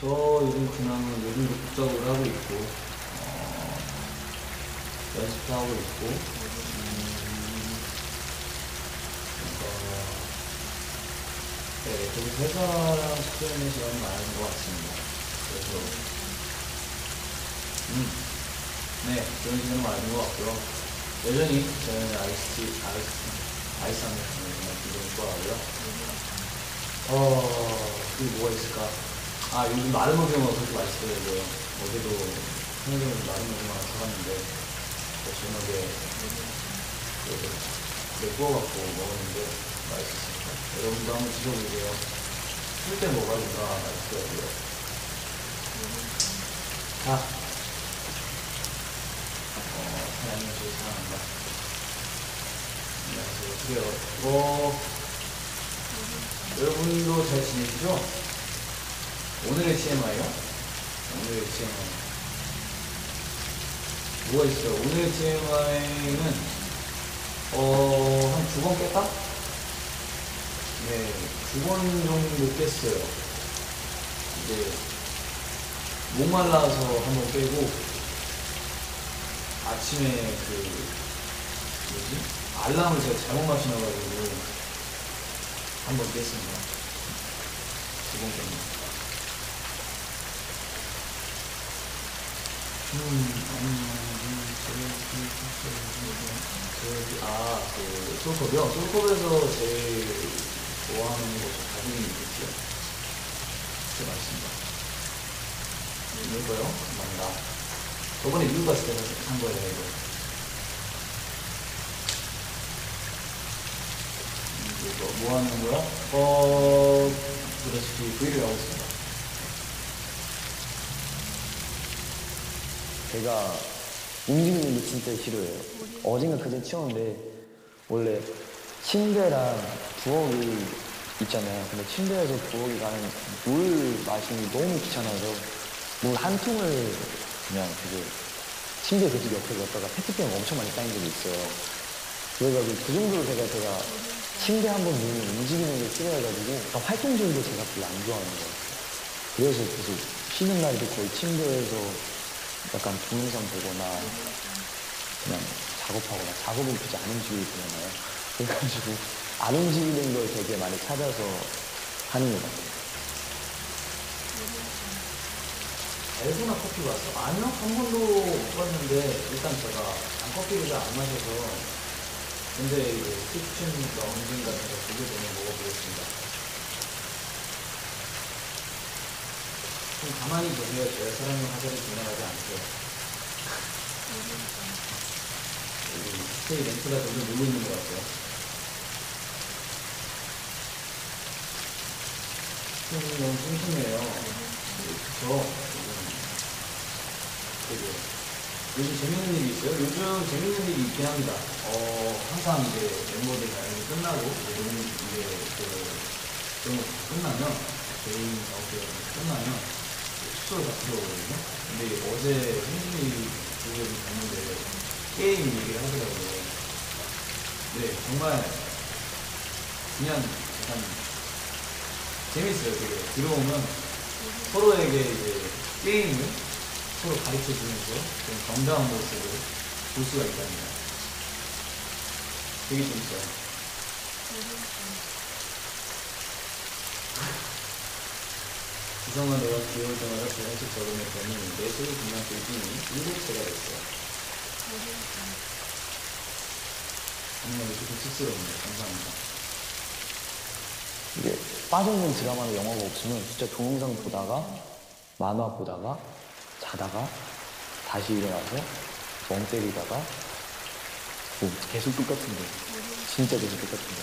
저 요즘 근황은 요즘도 국작업을 하고 있고, 어, 연습도 하고 있고, 음, 그러니까, 네, 계속 회사랑 숙제하는 시간이 많은 것 같습니다. 그래서, 음, 네, 그런 시간이 많은 것 같고요. 여전히 저는 아이스티, 아이스, 아이스 하면 정말 굉장히 좋아하고요. 어, 그리고 뭐가 있을까? 아, 요즘 마른 오징어가 그렇게 맛있더라고요. 어제도 편의점에서 마른 오징어 사갔는데, 그 저녁에 내 구워갖고 먹었는데 맛있었습니다. 여러분도 한번 드셔보세요. 풀때 먹어야지가 맛있더라고요. 자, 어, 사랑해 주셔서 사랑한다. 안녕하세요. 그래요. 어, 여러분도 잘 지내시죠? 오늘의 TMI요? 오늘의 TMI. 뭐가 있어요? 오늘의 TMI는, 어, 한 두 번 깼다? 네, 두 번 정도 깼어요. 이제, 목말라서 한 번 깨고, 아침에 그, 뭐지? 알람을 제가 잘못 맞춰놔가지고, 한 번 깼습니다. 두 번 깼네요. 아, 그, 솔컵이요? 솔컵에서 제일 좋아하는 곳이 가슴이 있겠죠. 진짜 맛있습니다. 이거요? 감사합니다. 저번에 미국 갔을 때산 거예요, 이거. 이거 뭐 하는 거야? 어, 그다시피 브이를 하고 있습니다. 제가 움직이는 게 진짜 싫어해요. 어젠가 그제 치웠는데 원래 침대랑 부엌이 있잖아요. 근데 침대에서 부엌이 가는 물 마시는 게 너무 귀찮아서 물 한 통을 그냥 되게 침대 계속 옆에 뒀다가 페트병 엄청 많이 쌓인 적이 있어요. 그래가지고 그 정도로 제가 제가 침대 한 번 누우면 움직이는 게 싫어해가지고 약간 활동적인 거 제가 별로 안 좋아하는 것 같아요. 그래서 계속 쉬는 날도 거의 침대에서 약간 동영상 보거나 그냥 작업하거나 작업을 굳이 안 움직이고 그러나요? 그래가지고 안 움직이는 걸 되게 많이 찾아서 하는 것 같아요. 알고나 커피 봤어? 아니요, 한 번도 못 봤는데, 일단 제가 단 커피를 잘안 마셔서, 근데 이제 스티븐과 언젠가 제가 보게 되면 먹어보겠습니다. 좀 가만히. 제가 사랑의 화살이 지나가지 않게. 여기 스테이 렌트가 점점 늘고 있는 것 같아요. 좀 너무 심심해요. 그쵸? 되게 요즘 재밌는 일이 있어요? 요즘 재밌는 일이 있긴 합니다. 어, 항상 이제 멤버들 가연이 끝나고, 녹음, 이제 그, 끝나면, 개인 작업이 끝나면, 숙소에 다 들어오거든요. 근데 어제 생신이 지금 갔는데, 게임 얘기를 하더라고요. 네, 정말, 그냥 약간, 재밌어요, 되게. 들어오면, 서로에게 이제, 게임을 서로 가르쳐 주면서 좀 정다운 모습을 볼 수가 거. 되게 재밌어요. 지성아 너가 귀여울 때마다 조금씩 적응했더니 내 속이 그만 들더니 일곱째가 됐어. 정말 쑥스럽네요. 감사합니다. 이게 빠져있는 드라마나 영화가 없으면 진짜 동영상 보다가 만화 보다가 자다가 다시 일어나서 멍 때리다가 뭐 계속 똑같은데 진짜 계속 똑같은데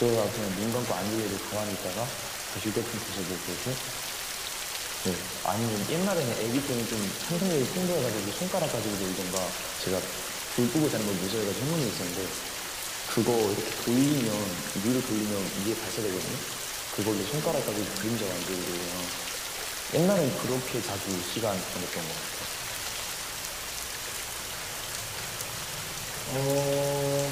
그러다가 그냥 눈 감고 앉으려고 가만히 있다가 다시 휴대폰 뒤져보고 네. 아니면 옛날에는 애기 때는 좀 상상력이 풍부해가지고 손가락 가지고 놀던가 제가 불 끄고 자는 걸 무서워해가지고 행운이 있었는데 그거 이렇게 돌리면 위로 돌리면 이게 발사되거든요 그걸로 손가락 가지고 그림자 만들고 옛날엔 그렇게 자주 시간 보냈던 것 같아요 어,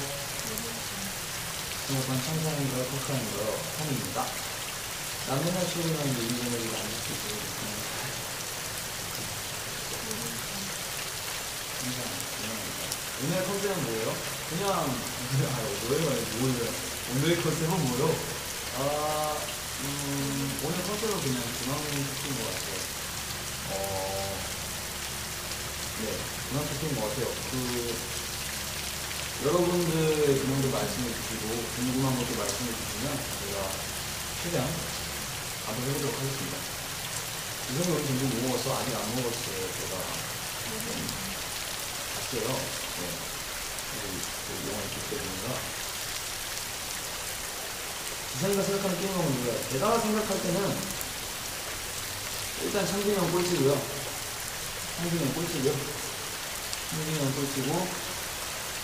약간 청산인가요? 컷한인가요? 홈입니다. 남이나 친구랑 얘기하는 게 많이 있었어요. 오늘 컨셉은 뭐예요? 그냥, 아, 뭐예요? 뭐예요? 오늘 컨셉은 뭐예요? 아, 음, 오늘 컨셉은 그냥 중앙인 시킨 것 같아요. 어, 네, 중앙 시킨 것 같아요. 그, 여러분들의 의견도 말씀해 주시고 궁금한 것도 말씀해 주시면 제가 최대한 답을해보도록 하겠습니다. 이성이 오늘 점심 뭐 먹었어? 아직 안 먹었어요. 제가 좀 갔어요. 네. 그 영화 있기 때문인가. 지상이가 생각하는 게임은 뭐야? 제가 생각할 때는 일단 창준이 형 꼴찌고요. 창준이 형 꼴찌고요. 창준이 형 꼴찌고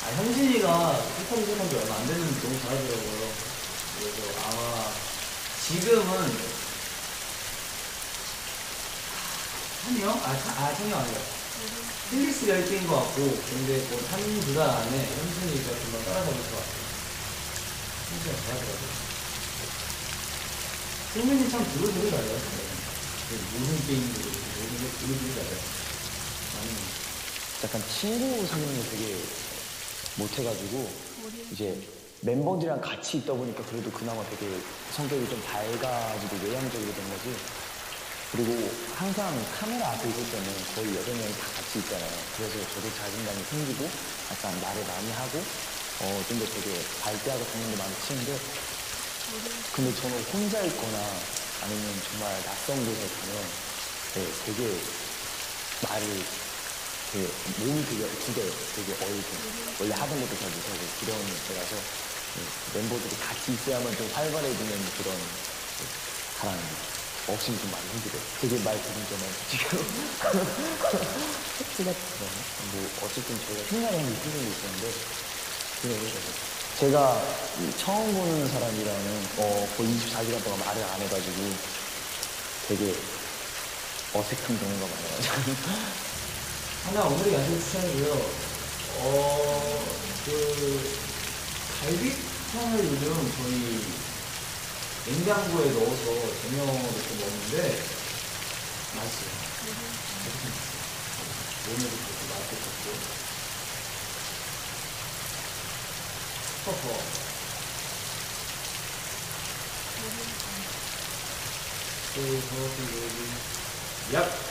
아, 형진이가 힙합 시작한 지 얼마 안 됐는데 너무 잘하더라고요. 그래서 아마 지금은 찬이요? 아, 차, 아, 찬이 형 아니에요. 힐리스가 1등인 것 같고, 근데 뭐, 한두달 안에 현준이가 금방 따라잡을 것 같아요. 현준이가 잘하더라고요. 승민이 참 두루두루 잘해요. 네. 그 모든 게임도 모든 게 두루두루 잘해요. 나는 약간 친구 사귀는 게 되게 못해가지고 이제 멤버들이랑 같이 있다 보니까 그래도 그나마 되게 성격이 좀 밝아지고 외향적으로 된 거지. 그리고 항상 카메라 앞에 있을 때는 거의 여덟 명이 다 같이 있잖아요. 그래서 저도 자신감이 생기고 약간 말을 많이 하고 어, 좀 더 되게 발대하고 게 많이 치는데 근데 저는 혼자 있거나 아니면 정말 낯선 곳에 가면 네, 되게 말을 되게 몸이 되게 굳어요. 되게 어이고 원래 하던 것도 잘 못하고 그런 때라서 네, 멤버들이 같이 있어야만 좀 활발해지는 그런 네, 사람 없 으면 좀 많이 힘들어요. 되게 말 더듬잖아요. 지금 제가 뭐 어쨌든 저희가 한 6분 정도 있었는데 그래 제가 이 처음 보는 사람이라는 어, 거의 24시간 동안 말을 안 해가지고 되게 어색한 경우가 많아요. 하나 오늘의 야식 추천이고요. 어, 그, 갈비탕을 요즘 저희 냉장고에 넣어서 저녁 이렇게 먹는데, 맛있어요. 오늘도 그렇고, 맛도 좋고. 허허. 그, 저기, 여기, 약!